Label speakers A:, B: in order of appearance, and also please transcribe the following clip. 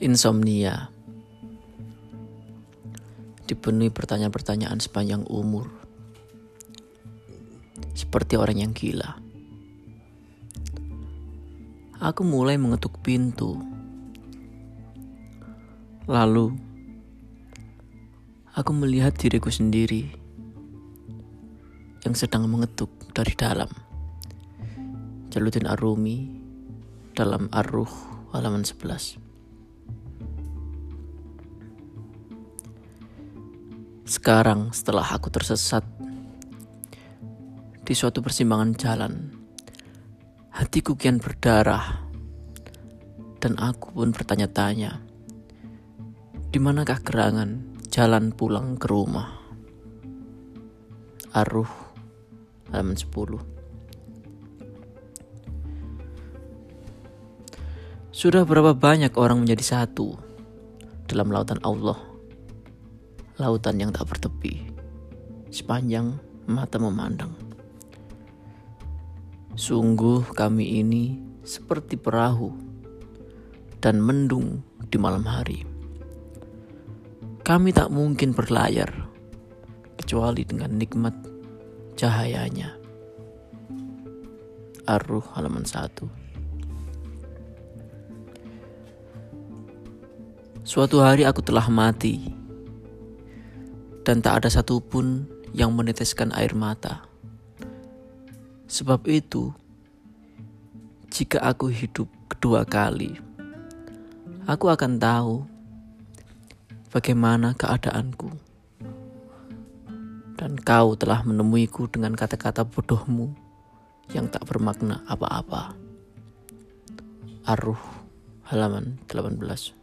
A: Insomnia dipenuhi pertanyaan-pertanyaan sepanjang umur, seperti orang yang gila. Aku mulai mengetuk pintu, lalu aku melihat diriku sendiri yang sedang mengetuk dari dalam. Jaluddin Arumi dalam Ar-Ruh halaman 11. Sekarang setelah aku tersesat di suatu persimpangan jalan, hatiku kian berdarah dan aku pun bertanya-tanya, di manakah gerangan jalan pulang ke rumah? Aruh halaman 10 Sudah berapa banyak orang menjadi satu dalam lautan Allah lautan yang tak bertepi, sepanjang mata memandang. Sungguh kami ini seperti perahu dan mendung di malam hari. Kami tak mungkin berlayar kecuali dengan nikmat cahayanya. Ar-Ruh halaman 1 Suatu hari aku telah mati dan tak ada satupun yang meneteskan air mata. Sebab itu, jika aku hidup kedua kali, aku akan tahu bagaimana keadaanku. Dan kau telah menemuiku dengan kata-kata bodohmu yang tak bermakna apa-apa. Aruh halaman 18